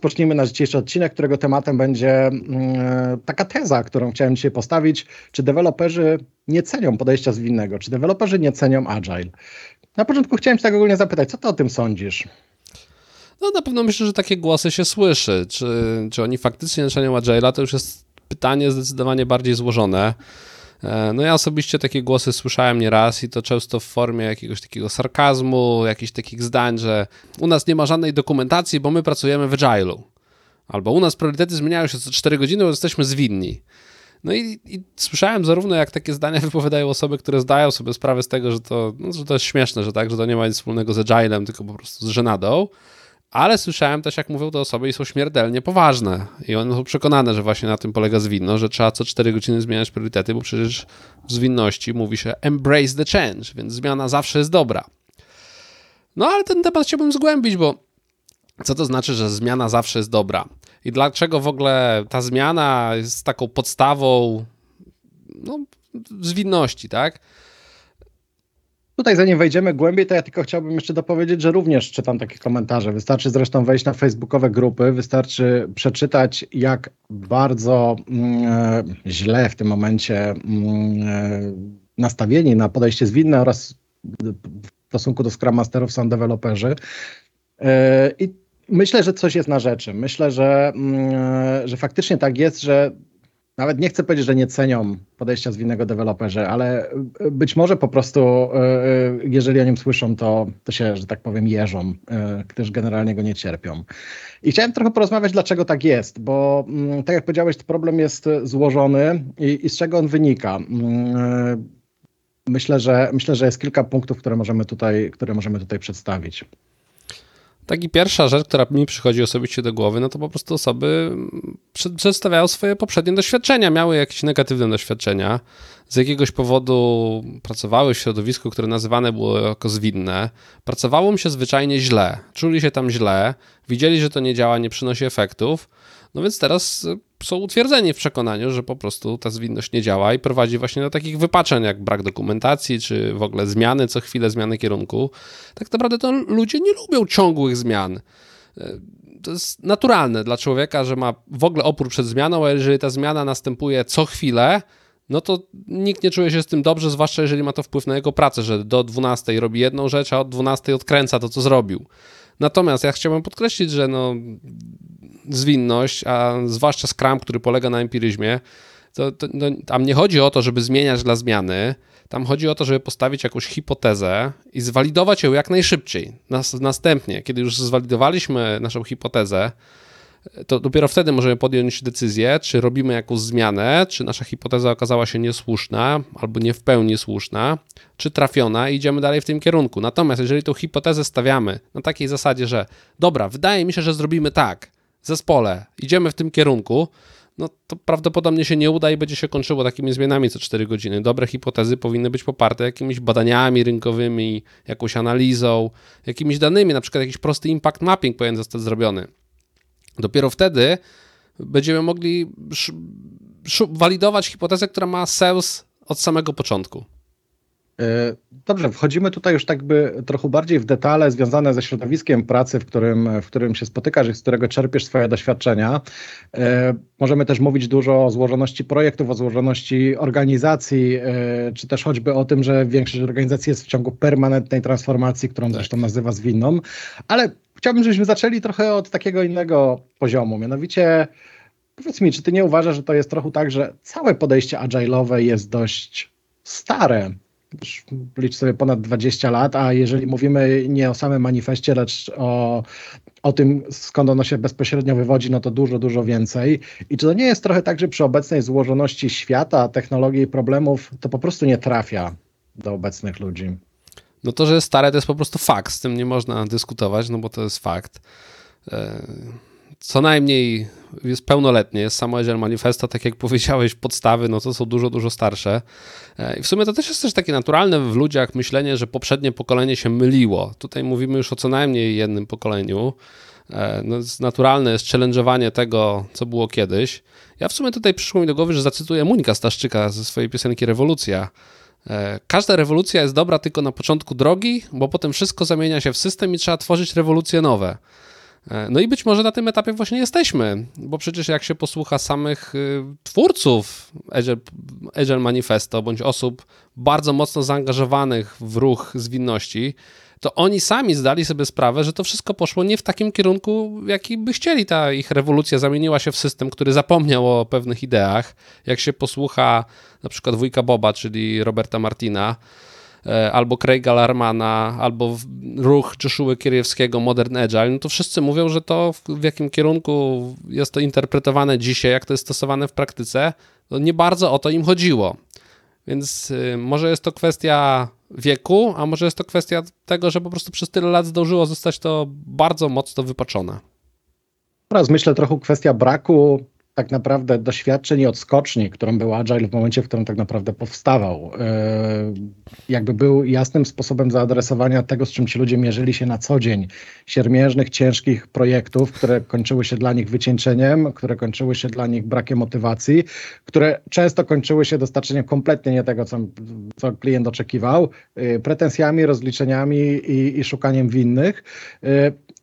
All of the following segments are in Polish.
rozpocznijmy nasz dzisiejszy odcinek, którego tematem będzie mm, taka teza, którą chciałem dzisiaj postawić. Czy deweloperzy nie cenią podejścia zwinnego? Czy deweloperzy nie cenią agile? Na początku chciałem cię tak ogólnie zapytać, co ty o tym sądzisz? No na pewno myślę, że takie głosy się słyszy. Czy, czy oni faktycznie nie cenią agile'a, to już jest pytanie zdecydowanie bardziej złożone. E, no ja osobiście takie głosy słyszałem nieraz i to często w formie jakiegoś takiego sarkazmu, jakichś takich zdań, że u nas nie ma żadnej dokumentacji, bo my pracujemy w Agile'u. Albo u nas priorytety zmieniają się co 4 godziny, bo jesteśmy zwinni. No i, i, słyszałem zarówno, jak takie zdania wypowiadają osoby, które zdają sobie sprawę z tego, że to, no, że to jest śmieszne, że tak, że to nie ma nic wspólnego z Agilem, tylko po prostu z żenadą, ale słyszałem też, jak mówią te osoby i są śmiertelnie poważne. I one są przekonane, że właśnie na tym polega zwinno, że trzeba co 4 godziny zmieniać priorytety, bo przecież w zwinności mówi się embrace the change, więc zmiana zawsze jest dobra. No ale ten temat chciałbym zgłębić, bo co to znaczy, że zmiana zawsze jest dobra? I dlaczego w ogóle ta zmiana jest taką podstawą no, zwinności, tak? Tutaj zanim wejdziemy głębiej, to ja tylko chciałbym jeszcze dopowiedzieć, że również czytam takie komentarze. Wystarczy zresztą wejść na facebookowe grupy, wystarczy przeczytać, jak bardzo mm, e, źle w tym momencie mm, e, nastawieni na podejście zwinne oraz w stosunku do Scrum Masterów są deweloperzy. E, I myślę, że coś jest na rzeczy. Myślę, że, mm, że faktycznie tak jest, że nawet nie chcę powiedzieć, że nie cenią podejścia zwinnego deweloperzy, ale e, być może po prostu, e, e, jeżeli o nim słyszą, to, to się, że tak powiem, jeżą, gdyż generalnie go nie cierpią. I chciałem trochę porozmawiać, dlaczego tak jest, bo mm, tak jak powiedziałeś, problem jest złożony i, i z czego on wynika. Mm, myślę, że myślę, że jest kilka punktów, które możemy tutaj, które możemy tutaj przedstawić. Tak i pierwsza rzecz, która mi przychodzi osobiście do głowy, no to po prostu osoby przedstawiają swoje poprzednie doświadczenia, miały jakieś negatywne doświadczenia, z jakiegoś powodu pracowały w środowisku, które nazywane było jako zwinne, pracowało mi się zwyczajnie źle, czuli się tam źle, widzieli, że to nie działa, nie przynosi efektów, no więc teraz są utwierdzeni w przekonaniu, że po prostu ta zwinność nie działa i prowadzi właśnie do takich wypaczeń, jak brak dokumentacji, czy w ogóle zmiany, co chwilę zmiany kierunku. Tak naprawdę to ludzie nie lubią ciągłych zmian. E, to jest naturalne dla człowieka, że ma w ogóle opór przed zmianą, a jeżeli ta zmiana następuje co chwilę, no to nikt nie czuje się z tym dobrze, zwłaszcza jeżeli ma to wpływ na jego pracę, że do 12 robi jedną rzecz, a od 12 odkręca to, co zrobił. Natomiast ja chciałbym podkreślić, że no, zwinność, a zwłaszcza Scrum, który polega na empiryzmie, to, to no, tam nie chodzi o to, żeby zmieniać dla zmiany, tam chodzi o to, żeby postawić jakąś hipotezę i zwalidować ją jak najszybciej. Nas, następnie, kiedy już zwalidowaliśmy naszą hipotezę, to dopiero wtedy możemy podjąć decyzję, czy robimy jakąś zmianę, czy nasza hipoteza okazała się niesłuszna albo nie w pełni słuszna, czy trafiona i idziemy dalej w tym kierunku. Natomiast jeżeli tą hipotezę stawiamy na takiej zasadzie, że dobra, wydaje mi się, że zrobimy tak, zespole, idziemy w tym kierunku, no to prawdopodobnie się nie uda i będzie się kończyło takimi zmianami co 4 godziny. Dobre hipotezy powinny być poparte jakimiś badaniami rynkowymi, jakąś analizą, jakimiś danymi, na przykład jakiś prosty impact mapping powinien zostać zrobiony. Dopiero wtedy będziemy mogli walidować hipotezę, która ma sens od samego początku. E, dobrze, wchodzimy tutaj już tak by trochę bardziej w detale związane ze środowiskiem pracy, w którym, w którym się spotykasz i z którego czerpiesz swoje doświadczenia. E, możemy też mówić dużo o złożoności projektów, o złożoności organizacji, e, czy też choćby o tym, że większość organizacji jest w ciągu permanentnej transformacji, którą tak. zresztą nazywa zwinną, ale chciałbym, żebyśmy zaczęli trochę od takiego innego poziomu, mianowicie powiedz mi, czy ty nie uważasz, że to jest trochę tak, że całe podejście agile'owe jest dość stare, licz sobie ponad 20 lat, a jeżeli mówimy nie o samym manifestie, lecz o, o tym, skąd ono się bezpośrednio wywodzi, no to dużo, dużo więcej. I czy to nie jest trochę tak, że przy obecnej złożoności świata, technologii i problemów, to po prostu nie trafia do obecnych ludzi? No to, że jest stare, to jest po prostu fakt, z tym nie można dyskutować, no bo to jest fakt. Co najmniej jest pełnoletnie, jest samo Agile Manifesto, tak jak powiedziałeś, podstawy, no to są dużo, dużo starsze. E, I w sumie to też jest też takie naturalne w ludziach myślenie, że poprzednie pokolenie się myliło. Tutaj mówimy już o co najmniej jednym pokoleniu. E, no, naturalne jest challenge'owanie tego, co było kiedyś. Ja w sumie tutaj przyszło mi do głowy, że zacytuję Monika Staszczyka ze swojej piosenki Rewolucja. E, każda rewolucja jest dobra tylko na początku drogi, bo potem wszystko zamienia się w system i trzeba tworzyć rewolucje nowe. E, no i być może na tym etapie właśnie jesteśmy, bo przecież jak się posłucha samych y, twórców Agile, Agile Manifesto, bądź osób bardzo mocno zaangażowanych w ruch zwinności, to oni sami zdali sobie sprawę, że to wszystko poszło nie w takim kierunku, jaki by chcieli. Ta ich rewolucja zamieniła się w system, który zapomniał o pewnych ideach. Jak się posłucha na przykład wujka Boba, czyli Roberta Martina, albo Craiga Larmana, albo ruch Joshua Kierowskiego Modern Agile, no to wszyscy mówią, że to w, jakim kierunku jest to interpretowane dzisiaj, jak to jest stosowane w praktyce, to nie bardzo o to im chodziło. Więc y, może jest to kwestia wieku, a może jest to kwestia tego, że po prostu przez tyle lat zdążyło zostać to bardzo mocno wypaczone. Teraz myślę trochę kwestia braku tak naprawdę doświadczeń i odskoczni, którą był Agile w momencie, w którym tak naprawdę powstawał. E, jakby był jasnym sposobem zaadresowania tego, z czym ci ludzie mierzyli się na co dzień. Siermiężnych, ciężkich projektów, które kończyły się dla nich wycieńczeniem, które kończyły się dla nich brakiem motywacji, które często kończyły się dostarczeniem kompletnie nie tego, co, co klient oczekiwał, e, pretensjami, rozliczeniami i, i szukaniem winnych.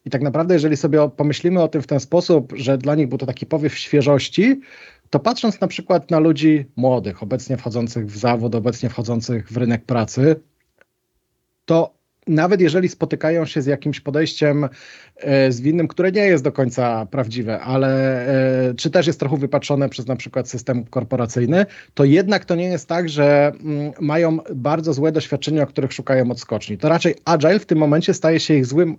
I tak naprawdę, jeżeli sobie pomyślimy o tym w ten sposób, że dla nich był to taki powiew świeżości, to patrząc na przykład na ludzi młodych, obecnie wchodzących w zawód, obecnie wchodzących w rynek pracy, to nawet jeżeli spotykają się z jakimś podejściem e, zwinnym, które nie jest do końca prawdziwe, ale e, czy też jest trochę wypaczone przez na przykład system korporacyjny, to jednak to nie jest tak, że mm, mają bardzo złe doświadczenia, o których szukają odskoczni. To raczej agile w tym momencie staje się ich złym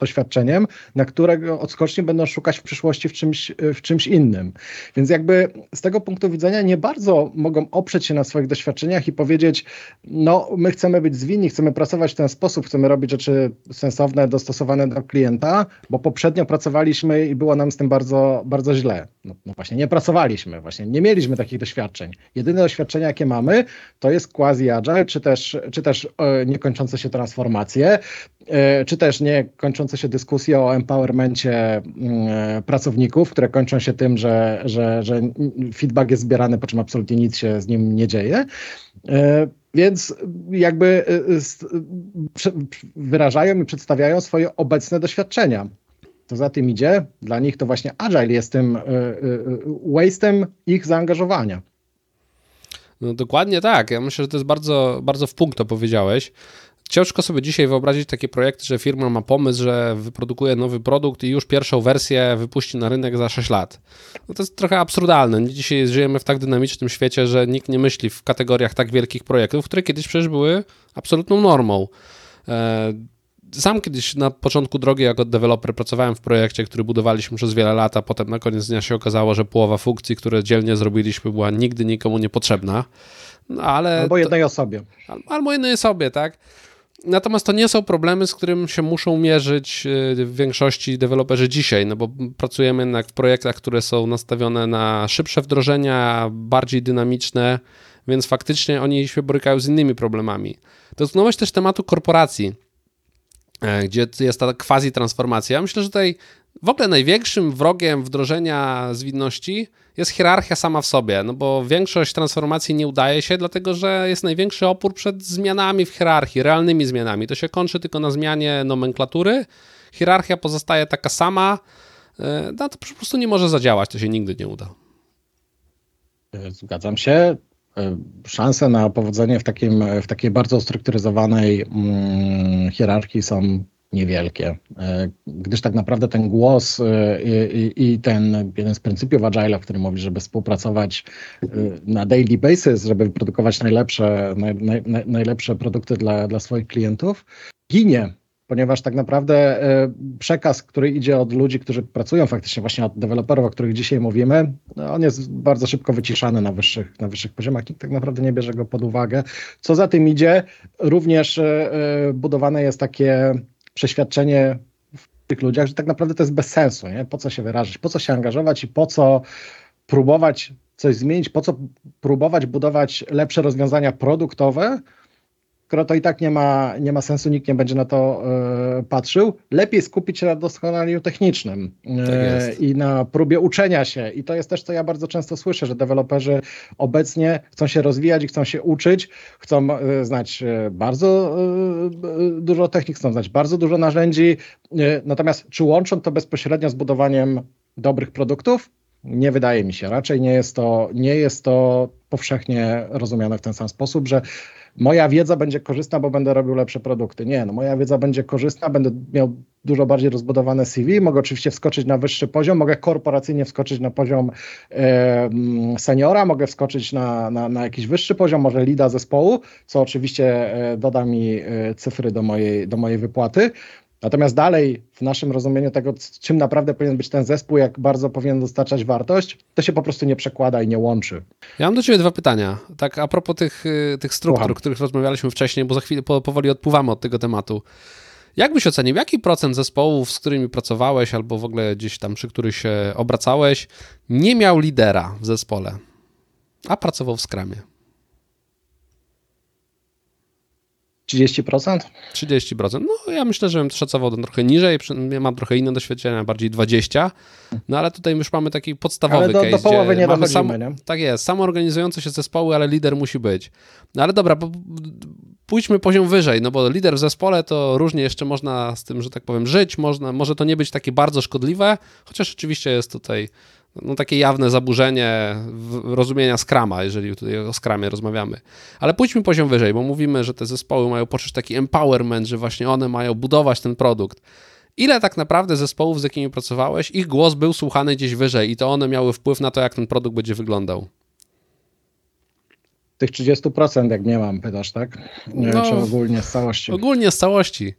doświadczeniem, na którego odskoczni będą szukać w przyszłości w czymś, w czymś innym. Więc jakby z tego punktu widzenia nie bardzo mogą oprzeć się na swoich doświadczeniach i powiedzieć, no my chcemy być zwinni, chcemy pracować w ten sposób, chcemy robić rzeczy sensowne, dostosowane do klienta, bo poprzednio pracowaliśmy i było nam z tym bardzo, bardzo źle. No, no właśnie nie pracowaliśmy, właśnie nie mieliśmy takich doświadczeń. Jedyne doświadczenia, jakie mamy, to jest quasi agile, czy też, czy też e, niekończące się transformacje, e, czy też nie kończące się dyskusje o empowermencie mm, e, pracowników, które kończą się tym, że, że, że feedback jest zbierany, po czym absolutnie nic się z nim nie dzieje. E, więc jakby e, wyrażają i przedstawiają swoje obecne doświadczenia. To za tym idzie, dla nich to właśnie agile jest tym waste'em ich zaangażowania. No dokładnie tak. Ja myślę, że to jest bardzo, bardzo w punkt to powiedziałeś. Ciężko sobie dzisiaj wyobrazić takie projekty, że firma ma pomysł, że wyprodukuje nowy produkt i już pierwszą wersję wypuści na rynek za 6 lat. No to jest trochę absurdalne. Dzisiaj żyjemy w tak dynamicznym świecie, że nikt nie myśli w kategoriach tak wielkich projektów, które kiedyś przecież były absolutną normą. E, sam kiedyś na początku drogi jako deweloper pracowałem w projekcie, który budowaliśmy przez wiele lat, a potem na koniec dnia się okazało, że połowa funkcji, które dzielnie zrobiliśmy, była nigdy nikomu niepotrzebna. No, ale albo jednej to, osobie. Albo jednej osobie, tak. Natomiast to nie są problemy, z którym się muszą mierzyć y, w większości deweloperzy dzisiaj, no bo pracujemy jednak w projektach, które są nastawione na szybsze wdrożenia, bardziej dynamiczne, więc faktycznie oni się borykają z innymi problemami. Dotknąłeś też tematu korporacji, e, gdzie jest ta quasi transformacja. Myślę, że tutaj w ogóle największym wrogiem wdrożenia zwinności jest hierarchia sama w sobie, no bo większość transformacji nie udaje się, dlatego że jest największy opór przed zmianami w hierarchii, realnymi zmianami. To się kończy tylko na zmianie nomenklatury. Hierarchia pozostaje taka sama, e, no to po prostu nie może zadziałać, to się nigdy nie uda. E, zgadzam się. E, szanse na powodzenie w, takim, w takiej bardzo ustrukturyzowanej mm, hierarchii są niewielkie, e, gdyż tak naprawdę ten głos e, i, i, ten jeden z pryncypiów Agile, w którym mówi, żeby współpracować e, na daily basis, żeby wyprodukować najlepsze, naj, naj, najlepsze produkty dla, dla swoich klientów, ginie ponieważ tak naprawdę przekaz, który idzie od ludzi, którzy pracują faktycznie właśnie od deweloperów, o których dzisiaj mówimy, no on jest bardzo szybko wyciszany na wyższych, na wyższych poziomach i tak naprawdę nie bierze go pod uwagę. Co za tym idzie, również budowane jest takie przeświadczenie w tych ludziach, że tak naprawdę to jest bez sensu, nie? Po co się wyrażać, po co się angażować i po co próbować coś zmienić, po co próbować budować lepsze rozwiązania produktowe, skoro to i tak nie ma, nie ma sensu, nikt nie będzie na to e, patrzył, lepiej skupić się na doskonaleniu technicznym e, Tak i na próbie uczenia się. I to jest też, co ja bardzo często słyszę, że deweloperzy obecnie chcą się rozwijać i chcą się uczyć, chcą e, znać bardzo dużo technik, chcą znać bardzo dużo narzędzi, natomiast czy łączą to bezpośrednio z budowaniem dobrych produktów? Nie wydaje mi się. Raczej nie jest to, nie jest to powszechnie rozumiane w ten sam sposób, że moja wiedza będzie korzystna, bo będę robił lepsze produkty. Nie, no moja wiedza będzie korzystna, będę miał dużo bardziej rozbudowane CV, mogę oczywiście wskoczyć na wyższy poziom, mogę korporacyjnie wskoczyć na poziom e, seniora, mogę wskoczyć na, na, na jakiś wyższy poziom, może lida zespołu, co oczywiście e, doda mi e, cyfry do mojej, do mojej wypłaty. Natomiast dalej w naszym rozumieniu tego, czym naprawdę powinien być ten zespół, jak bardzo powinien dostarczać wartość, to się po prostu nie przekłada i nie łączy. Ja mam do Ciebie dwa pytania. Tak a propos tych, y, tych struktur, Słucham. o których rozmawialiśmy wcześniej, bo za chwilę po, powoli odpływamy od tego tematu. Jak byś ocenił, jaki procent zespołów, z którymi pracowałeś, albo w ogóle gdzieś tam, przy których się obracałeś, nie miał lidera w zespole, a pracował w skramie? 30%? 30%. No ja myślę, że bym szacował trochę niżej, ja mam trochę inne doświadczenia, bardziej 20%, no ale tutaj już mamy taki podstawowy Ale do- do case, połowy gdzie nie mamy dochodzimy, nie? Tak jest, samoorganizujące się zespoły, ale lider musi być. No ale dobra, bo, pójdźmy poziom wyżej, no bo lider w zespole to różnie jeszcze można z tym, że tak powiem, żyć, można, może to nie być takie bardzo szkodliwe, chociaż oczywiście jest tutaj no, takie jawne zaburzenie rozumienia skrama, jeżeli tutaj o skramie rozmawiamy. Ale pójdźmy poziom wyżej, bo mówimy, że te zespoły mają poczuć taki empowerment, że właśnie one mają budować ten produkt. Ile tak naprawdę zespołów, z jakimi pracowałeś, ich głos był słuchany gdzieś wyżej i to one miały wpływ na to, jak ten produkt będzie wyglądał? Tych 30% jak nie mam, pytasz, tak? Nie No. wiem, czy ogólnie z całości. Ogólnie z całości.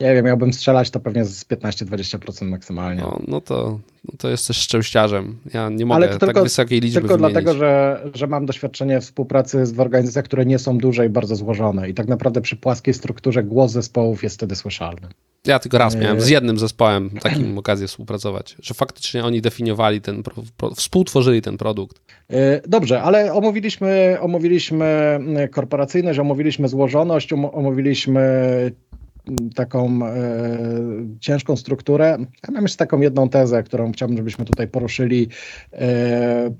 Nie wiem, miałbym strzelać, to pewnie z 15-20% maksymalnie. No, no to, no to jesteś szczęściarzem. Ja nie mogę Ale to tak tylko- wysokiej liczby Tylko wymienić. dlatego, że, że mam doświadczenie współpracy w organizacjach, które nie są duże i bardzo złożone. I tak naprawdę przy płaskiej strukturze głos zespołów jest wtedy słyszalny. Ja tylko raz miałem Nie. z jednym zespołem takim okazję współpracować, że faktycznie oni definiowali ten, pro, pro, współtworzyli ten produkt. Yy, Dobrze, ale omówiliśmy, omówiliśmy yy, korporacyjność, omówiliśmy złożoność, om- omówiliśmy taką e, ciężką strukturę. Ja mam jeszcze taką jedną tezę, którą chciałbym, żebyśmy tutaj poruszyli. E,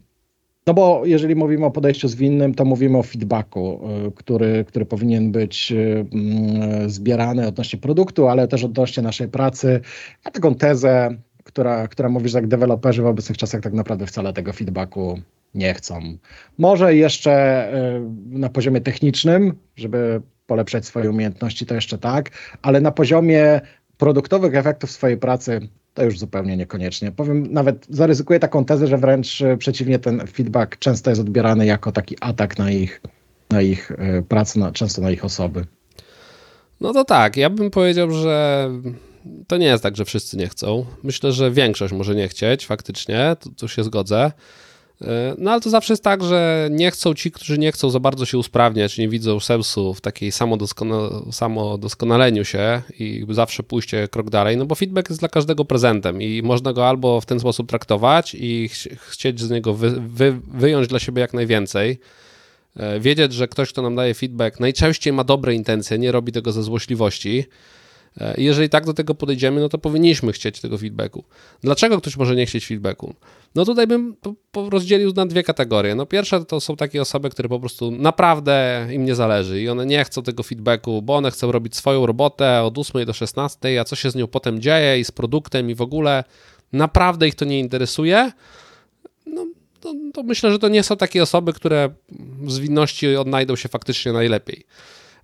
no bo jeżeli mówimy o podejściu zwinnym, to mówimy o feedbacku, e, który, który powinien być e, mm, zbierany odnośnie produktu, ale też odnośnie naszej pracy. Ja taką tezę, która, która mówi, że jak deweloperzy w obecnych czasach tak naprawdę wcale tego feedbacku nie chcą. Może jeszcze e, na poziomie technicznym, żeby polepszać swoje umiejętności, to jeszcze tak, ale na poziomie produktowych efektów swojej pracy to już zupełnie niekoniecznie. Powiem, nawet zaryzykuję taką tezę, że wręcz e, przeciwnie, ten feedback często jest odbierany jako taki atak na ich, na ich e, pracę, na, często na ich osoby. No to tak, ja bym powiedział, że to nie jest tak, że wszyscy nie chcą. Myślę, że większość może nie chcieć, faktycznie, tu, tu się zgodzę. Yy, No ale to zawsze jest tak, że nie chcą ci, którzy nie chcą za bardzo się usprawniać, nie widzą sensu w takiej samodoskona- samodoskonaleniu się i zawsze pójście krok dalej, no bo feedback jest dla każdego prezentem i można go albo w ten sposób traktować i ch- chcieć z niego wy, wy, wyjąć dla siebie jak najwięcej, E, wiedzieć, że ktoś, kto nam daje feedback, najczęściej ma dobre intencje, nie robi tego ze złośliwości. E, I jeżeli tak do tego podejdziemy, no to powinniśmy chcieć tego feedbacku. Dlaczego ktoś może nie chcieć feedbacku? No tutaj bym rozdzielił na dwie kategorie. No pierwsze to są takie osoby, które po prostu naprawdę im nie zależy i one nie chcą tego feedbacku, bo one chcą robić swoją robotę od 8 do 16, a co się z nią potem dzieje i z produktem i w ogóle naprawdę ich to nie interesuje to, to myślę, że to nie są takie osoby, które w zwinności odnajdą się faktycznie najlepiej.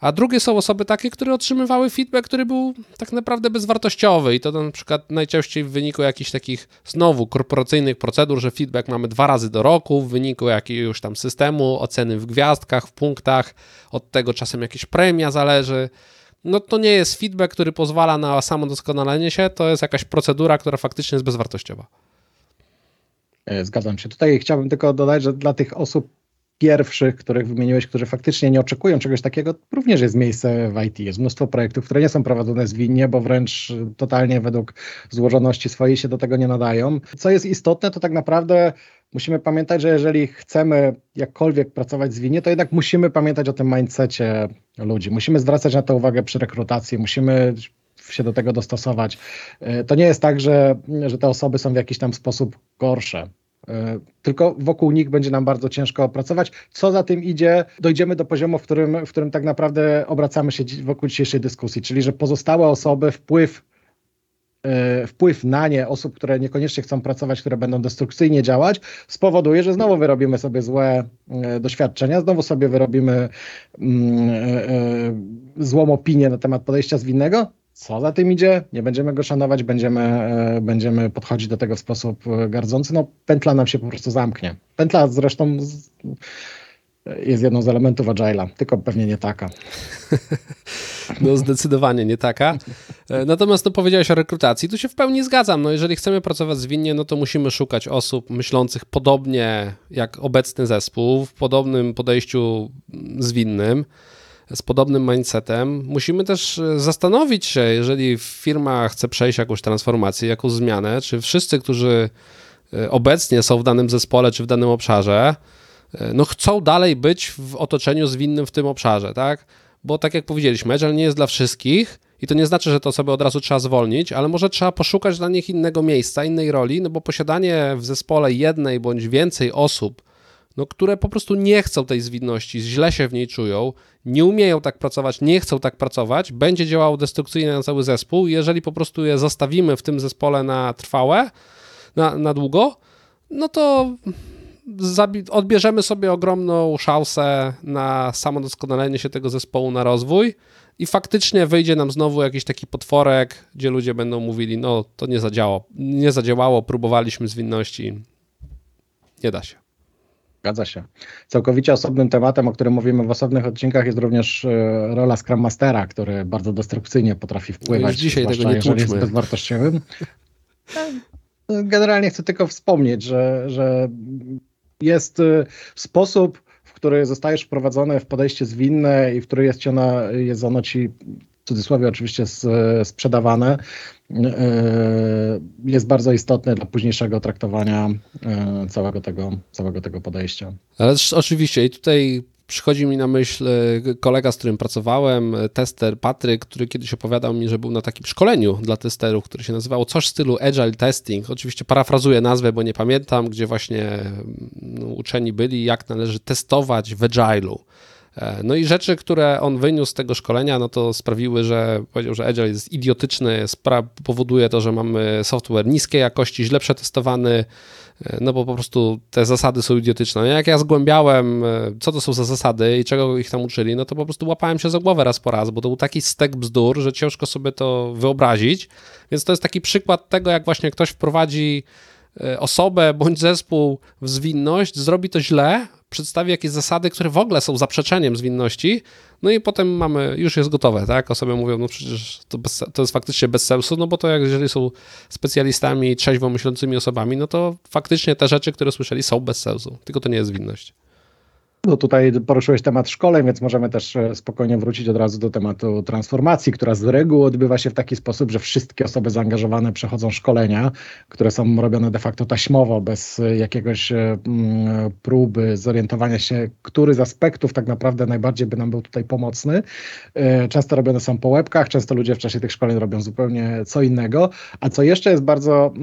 A drugie są osoby takie, które otrzymywały feedback, który był tak naprawdę bezwartościowy i to na przykład najczęściej w wyniku jakichś takich znowu korporacyjnych procedur, że feedback mamy dwa razy do roku w wyniku jakiegoś tam systemu, oceny w gwiazdkach, w punktach, od tego czasem jakieś premia zależy. No to nie jest feedback, który pozwala na samodoskonalenie się, to jest jakaś procedura, która faktycznie jest bezwartościowa. E, Zgadzam się. Tutaj chciałbym tylko dodać, że dla tych osób pierwszych, których wymieniłeś, którzy faktycznie nie oczekują czegoś takiego, również jest miejsce w IT. Jest mnóstwo projektów, które nie są prowadzone zwinnie, bo wręcz totalnie według złożoności swojej się do tego nie nadają. Co jest istotne, to tak naprawdę musimy pamiętać, że jeżeli chcemy jakkolwiek pracować zwinnie, to jednak musimy pamiętać o tym mindsetie ludzi. Musimy zwracać na to uwagę przy rekrutacji, musimy się do tego dostosować. To nie jest tak, że, że te osoby są w jakiś tam sposób gorsze. E, tylko wokół nich będzie nam bardzo ciężko pracować. Co za tym idzie, dojdziemy do poziomu, w którym, w którym tak naprawdę obracamy się wokół dzisiejszej dyskusji, czyli że pozostałe osoby wpływ e, wpływ na nie osób, które niekoniecznie chcą pracować, które będą destrukcyjnie działać, spowoduje, że znowu wyrobimy sobie złe doświadczenia, znowu sobie wyrobimy mm, złą opinię na temat podejścia zwinnego, co za tym idzie? Nie będziemy go szanować, będziemy, e, będziemy podchodzić do tego w sposób e, gardzący. No, pętla nam się po prostu zamknie. Pętla zresztą z, jest jedną z elementów Agile'a, tylko pewnie nie taka. No zdecydowanie nie taka. E, natomiast no, powiedziałeś o rekrutacji, tu się w pełni zgadzam. No, jeżeli chcemy pracować zwinnie, no to musimy szukać osób myślących podobnie jak obecny zespół, w podobnym podejściu zwinnym z podobnym mindsetem. Musimy też e, zastanowić się, jeżeli firma chce przejść jakąś transformację, jakąś zmianę, czy wszyscy, którzy e, obecnie są w danym zespole czy w danym obszarze, e, no chcą dalej być w otoczeniu zwinnym w tym obszarze, tak? Bo tak jak powiedzieliśmy, Agile nie jest dla wszystkich i to nie znaczy, że to sobie od razu trzeba zwolnić, ale może trzeba poszukać dla nich innego miejsca, innej roli, no bo posiadanie w zespole jednej bądź więcej osób, no, które po prostu nie chcą tej zwinności, źle się w niej czują, nie umieją tak pracować, nie chcą tak pracować, będzie działało destrukcyjnie na cały zespół. Jeżeli po prostu je zostawimy w tym zespole na trwałe, na, na długo, no to odbierzemy sobie ogromną szansę na samodoskonalenie się tego zespołu, na rozwój i faktycznie wyjdzie nam znowu jakiś taki potworek, gdzie ludzie będą mówili, no to nie zadziałało, nie zadziałało, próbowaliśmy zwinności, nie da się. Zgadza się. Całkowicie osobnym tematem, o którym mówimy w osobnych odcinkach, jest również e, rola Scrum Mastera, który bardzo destrukcyjnie potrafi wpływać. Już dzisiaj tego nie tłuczmy. jest bezwartościowym. Generalnie chcę tylko wspomnieć, że, że jest e, sposób, w który zostajesz wprowadzony w podejście zwinne i w który jest, ona, jest ono ci cudzysłowie oczywiście sprzedawane, e, jest bardzo istotny dla późniejszego traktowania e, całego tego, całego tego podejścia. Ale oczywiście i tutaj przychodzi mi na myśl e, kolega, z którym pracowałem, tester Patryk, który kiedyś opowiadał mi, że był na takim szkoleniu dla testerów, które się nazywało coś w stylu Agile Testing. Oczywiście parafrazuję nazwę, bo nie pamiętam, gdzie właśnie no, uczeni byli, jak należy testować w Agile'u. E, no i rzeczy, które on wyniósł z tego szkolenia, no to sprawiły, że powiedział, że Agile jest idiotyczny, powoduje to, że mamy software niskiej jakości, źle przetestowany, e, no bo po prostu te zasady są idiotyczne. No jak ja zgłębiałem, e, co to są za zasady i czego ich tam uczyli, no to po prostu łapałem się za głowę raz po raz, bo to był taki stek bzdur, że ciężko sobie to wyobrazić. Więc to jest taki przykład tego, jak właśnie ktoś wprowadzi osobę bądź zespół w zwinność, zrobi to źle, przedstawi jakieś zasady, które w ogóle są zaprzeczeniem zwinności, no i potem mamy, już jest gotowe, tak? Osoby mówią, no przecież to, bez, to jest faktycznie bez sensu, no bo to jak jeżeli są specjalistami, trzeźwo myślącymi osobami, no to faktycznie te rzeczy, które słyszeli są bez sensu, tylko to nie jest zwinność. No tutaj poruszyłeś temat szkoleń, więc możemy też e, spokojnie wrócić od razu do tematu transformacji, która z reguły odbywa się w taki sposób, że wszystkie osoby zaangażowane przechodzą szkolenia, które są robione de facto taśmowo, bez jakiegoś e, próby zorientowania się, który z aspektów tak naprawdę najbardziej by nam był tutaj pomocny. E, często robione są po łebkach, często ludzie w czasie tych szkoleń robią zupełnie co innego, a co jeszcze jest bardzo,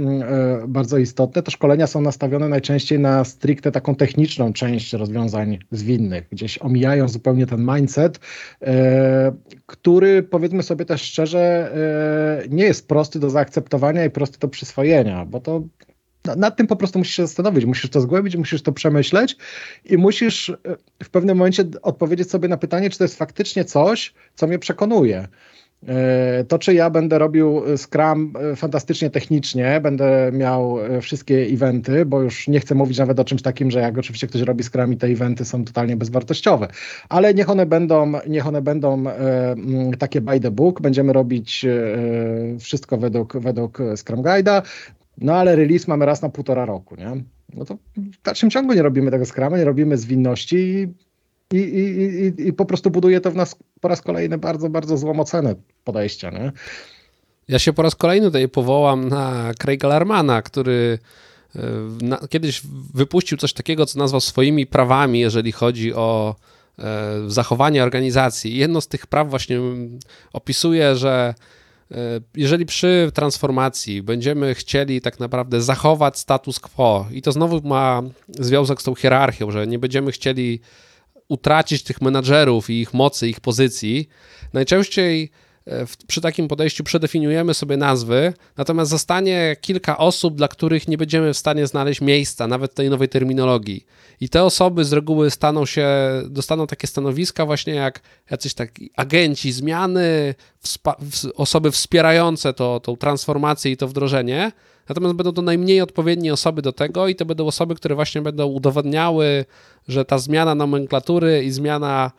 bardzo istotne, to szkolenia są nastawione najczęściej na stricte taką techniczną część rozwiązań zwinnych, gdzieś omijają zupełnie ten mindset, e, który powiedzmy sobie też szczerze, e, nie jest prosty do zaakceptowania i prosty do przyswojenia, bo to nad tym po prostu musisz się zastanowić, musisz to zgłębić, musisz to przemyśleć i musisz e, w pewnym momencie odpowiedzieć sobie na pytanie, czy to jest faktycznie coś, co mnie przekonuje. E, to, czy ja będę robił Scrum e, fantastycznie technicznie, będę miał e, wszystkie eventy, bo już nie chcę mówić nawet o czymś takim, że jak oczywiście ktoś robi Scrum i te eventy są totalnie bezwartościowe, ale niech one będą, niech one będą takie by the book, będziemy robić wszystko według, według Scrum Guide'a, no ale release mamy raz na półtora roku, nie? No to w dalszym ciągu nie robimy tego Scruma, nie robimy zwinności i, i, i, i po prostu buduje to w nas po raz kolejny bardzo, bardzo złą ocenę podejścia. Nie? Ja się po raz kolejny tutaj powołam na Craiga Larmana, który na, kiedyś wypuścił coś takiego, co nazwał swoimi prawami, jeżeli chodzi o zachowanie organizacji. Jedno z tych praw właśnie opisuje, że jeżeli przy transformacji będziemy chcieli tak naprawdę zachować status quo, i to znowu ma związek z tą hierarchią, że nie będziemy chcieli utracić tych menadżerów i ich mocy, ich pozycji, najczęściej E, przy takim podejściu przedefiniujemy sobie nazwy, natomiast zostanie kilka osób, dla których nie będziemy w stanie znaleźć miejsca, nawet tej nowej terminologii. I te osoby z reguły staną się, dostaną takie stanowiska właśnie jak jacyś taki agenci zmiany, osoby wspierające to, tą transformację i to wdrożenie, natomiast będą to najmniej odpowiednie osoby do tego i to będą osoby, które właśnie będą udowadniały, że ta zmiana nomenklatury i zmiana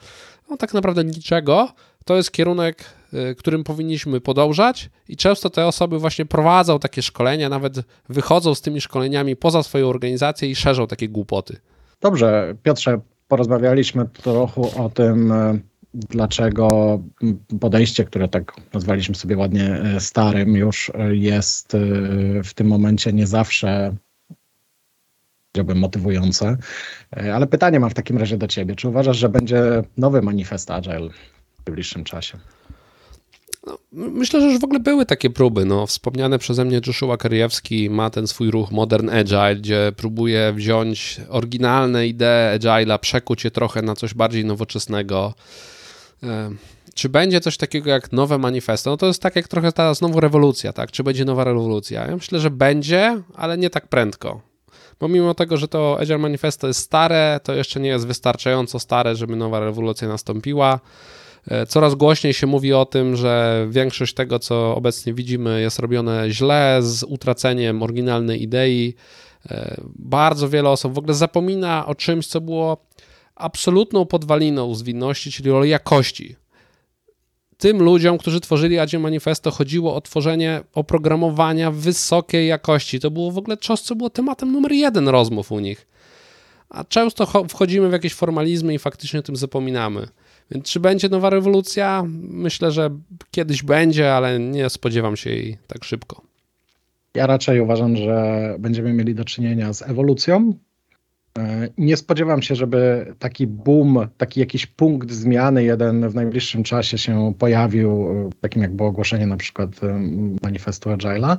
no, tak naprawdę niczego, to jest kierunek Y, którym powinniśmy podążać i często te osoby właśnie prowadzą takie szkolenia, nawet wychodzą z tymi szkoleniami poza swoją organizację i szerzą takie głupoty. Dobrze, Piotrze, porozmawialiśmy trochę o tym, y, dlaczego podejście, które tak nazwaliśmy sobie ładnie y, starym, już jest w tym momencie nie zawsze powiedziałbym motywujące. Ale pytanie mam w takim razie do ciebie. Czy uważasz, że będzie nowy manifest Agile w najbliższym czasie? No, myślę, że już w ogóle były takie próby. No, wspomniane przeze mnie Joshua Karyjewski ma ten swój ruch Modern Agile, gdzie próbuje wziąć oryginalne idee Agile'a, przekuć je trochę na coś bardziej nowoczesnego. Czy będzie coś takiego jak nowe manifesto? No to jest tak jak trochę ta znowu rewolucja, tak? Czy będzie nowa rewolucja? Ja myślę, że będzie, ale nie tak prędko. Bo mimo tego, że to Agile Manifesto jest stare, to jeszcze nie jest wystarczająco stare, żeby nowa rewolucja nastąpiła. E, coraz głośniej się mówi o tym, że większość tego, co obecnie widzimy, jest robione źle, z utraceniem oryginalnej idei. E, bardzo wiele osób w ogóle zapomina o czymś, co było absolutną podwaliną zwinności, czyli o jakości. Tym ludziom, którzy tworzyli Agile Manifesto, chodziło o tworzenie oprogramowania wysokiej jakości. To było w ogóle coś, co było tematem numer jeden rozmów u nich. A często wchodzimy w jakieś formalizmy i faktycznie o tym zapominamy. Więc czy będzie nowa rewolucja? Myślę, że kiedyś będzie, ale nie spodziewam się jej tak szybko. Ja raczej uważam, że będziemy mieli do czynienia z ewolucją. E, nie spodziewam się, żeby taki boom, taki jakiś punkt zmiany jeden w najbliższym czasie się pojawił, e, takim jak było ogłoszenie na przykład e, manifestu Agile'a.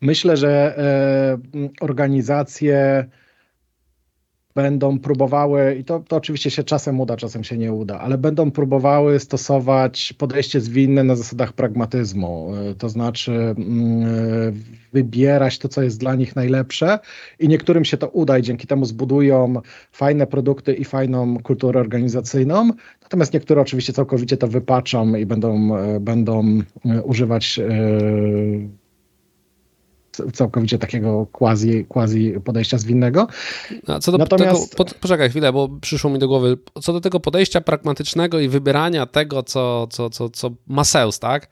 Myślę, że organizacje będą próbowały, i to, to oczywiście się czasem uda, czasem się nie uda, ale będą próbowały stosować podejście zwinne na zasadach pragmatyzmu, e, to znaczy mm, e, wybierać to, co jest dla nich najlepsze i niektórym się to uda i dzięki temu zbudują fajne produkty i fajną kulturę organizacyjną, natomiast niektóre oczywiście całkowicie to wypaczą i będą, e, będą używać całkowicie takiego quasi, quasi podejścia zwinnego. A co do Natomiast... tego, po, poczekaj chwilę, bo przyszło mi do głowy, co do tego podejścia pragmatycznego i wybierania tego, co, co, co, co ma sens, tak?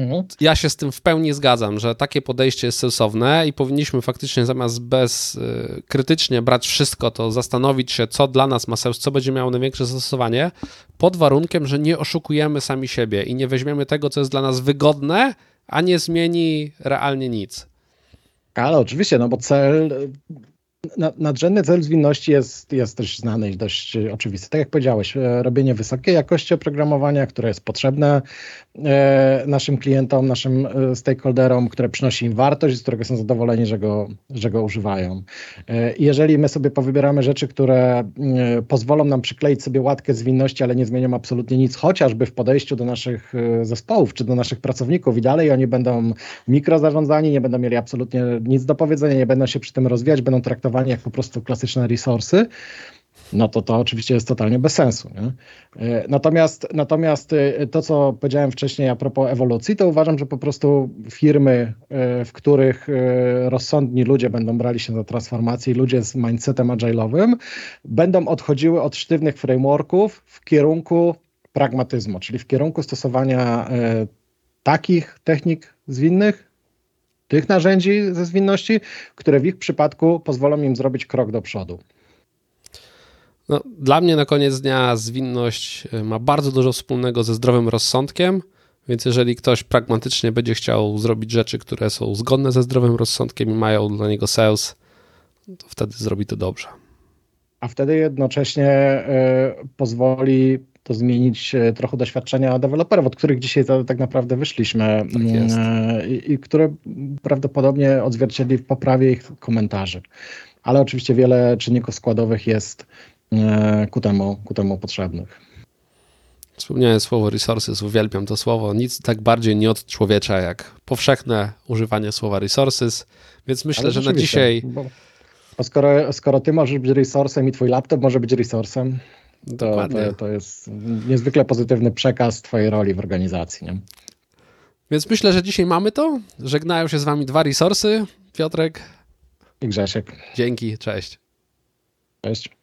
Mhm. Ja się z tym w pełni zgadzam, że takie podejście jest sensowne i powinniśmy faktycznie zamiast bez y, krytycznie brać wszystko, to zastanowić się, co dla nas ma sens, co będzie miało największe zastosowanie, pod warunkiem, że nie oszukujemy sami siebie i nie weźmiemy tego, co jest dla nas wygodne, a nie zmieni realnie nic. Ale oczywiście, no bo cel nadrzędny cel zwinności jest, jest dość znany i dość oczywisty. Tak jak powiedziałeś, e, robienie wysokiej jakości oprogramowania, które jest potrzebne e, naszym klientom, naszym e, stakeholderom, które przynosi im wartość, z którego są zadowoleni, że go, że go używają. Jeżeli my sobie powybieramy rzeczy, które pozwolą nam przykleić sobie łatkę zwinności, ale nie zmienią absolutnie nic, chociażby w podejściu do naszych zespołów czy do naszych pracowników i dalej oni będą mikrozarządzani, nie będą mieli absolutnie nic do powiedzenia, nie będą się przy tym rozwijać, będą traktowani jak po prostu klasyczne resursy, no to to oczywiście jest totalnie bez sensu. Nie? E, natomiast, natomiast e, to, co powiedziałem wcześniej a propos ewolucji, to uważam, że po prostu firmy, e, w których rozsądni ludzie będą brali się za transformację, ludzie z mindsetem agile'owym, będą odchodziły od sztywnych frameworków w kierunku pragmatyzmu, czyli w kierunku stosowania takich technik zwinnych, tych narzędzi ze zwinności, które w ich przypadku pozwolą im zrobić krok do przodu. No, dla mnie na koniec dnia zwinność e, ma bardzo dużo wspólnego ze zdrowym rozsądkiem, więc jeżeli ktoś pragmatycznie będzie chciał zrobić rzeczy, które są zgodne ze zdrowym rozsądkiem i mają dla niego sens, to wtedy zrobi to dobrze. A wtedy jednocześnie e, pozwoli to zmienić e, trochę doświadczenia deweloperów, od których dzisiaj to, tak naprawdę wyszliśmy Tak jest. e, i, i które prawdopodobnie odzwierciedli w poprawie ich komentarzy. Ale oczywiście wiele czynników składowych jest e, ku temu, ku temu potrzebnych. Wspomniałem słowo resources, uwielbiam to słowo. Nic tak bardziej nie odczłowiecza jak powszechne używanie słowa resources, więc myślę, Ale że na dzisiaj Bo, bo skoro, skoro ty możesz być resourcem i twój laptop może być resourcem, to, to, to jest niezwykle pozytywny przekaz twojej roli w organizacji. Nie? Więc myślę, że dzisiaj mamy to. Żegnają się z wami dwa resourcy. Piotrek, I Grzesiek. dzięki, cześć. Cześć.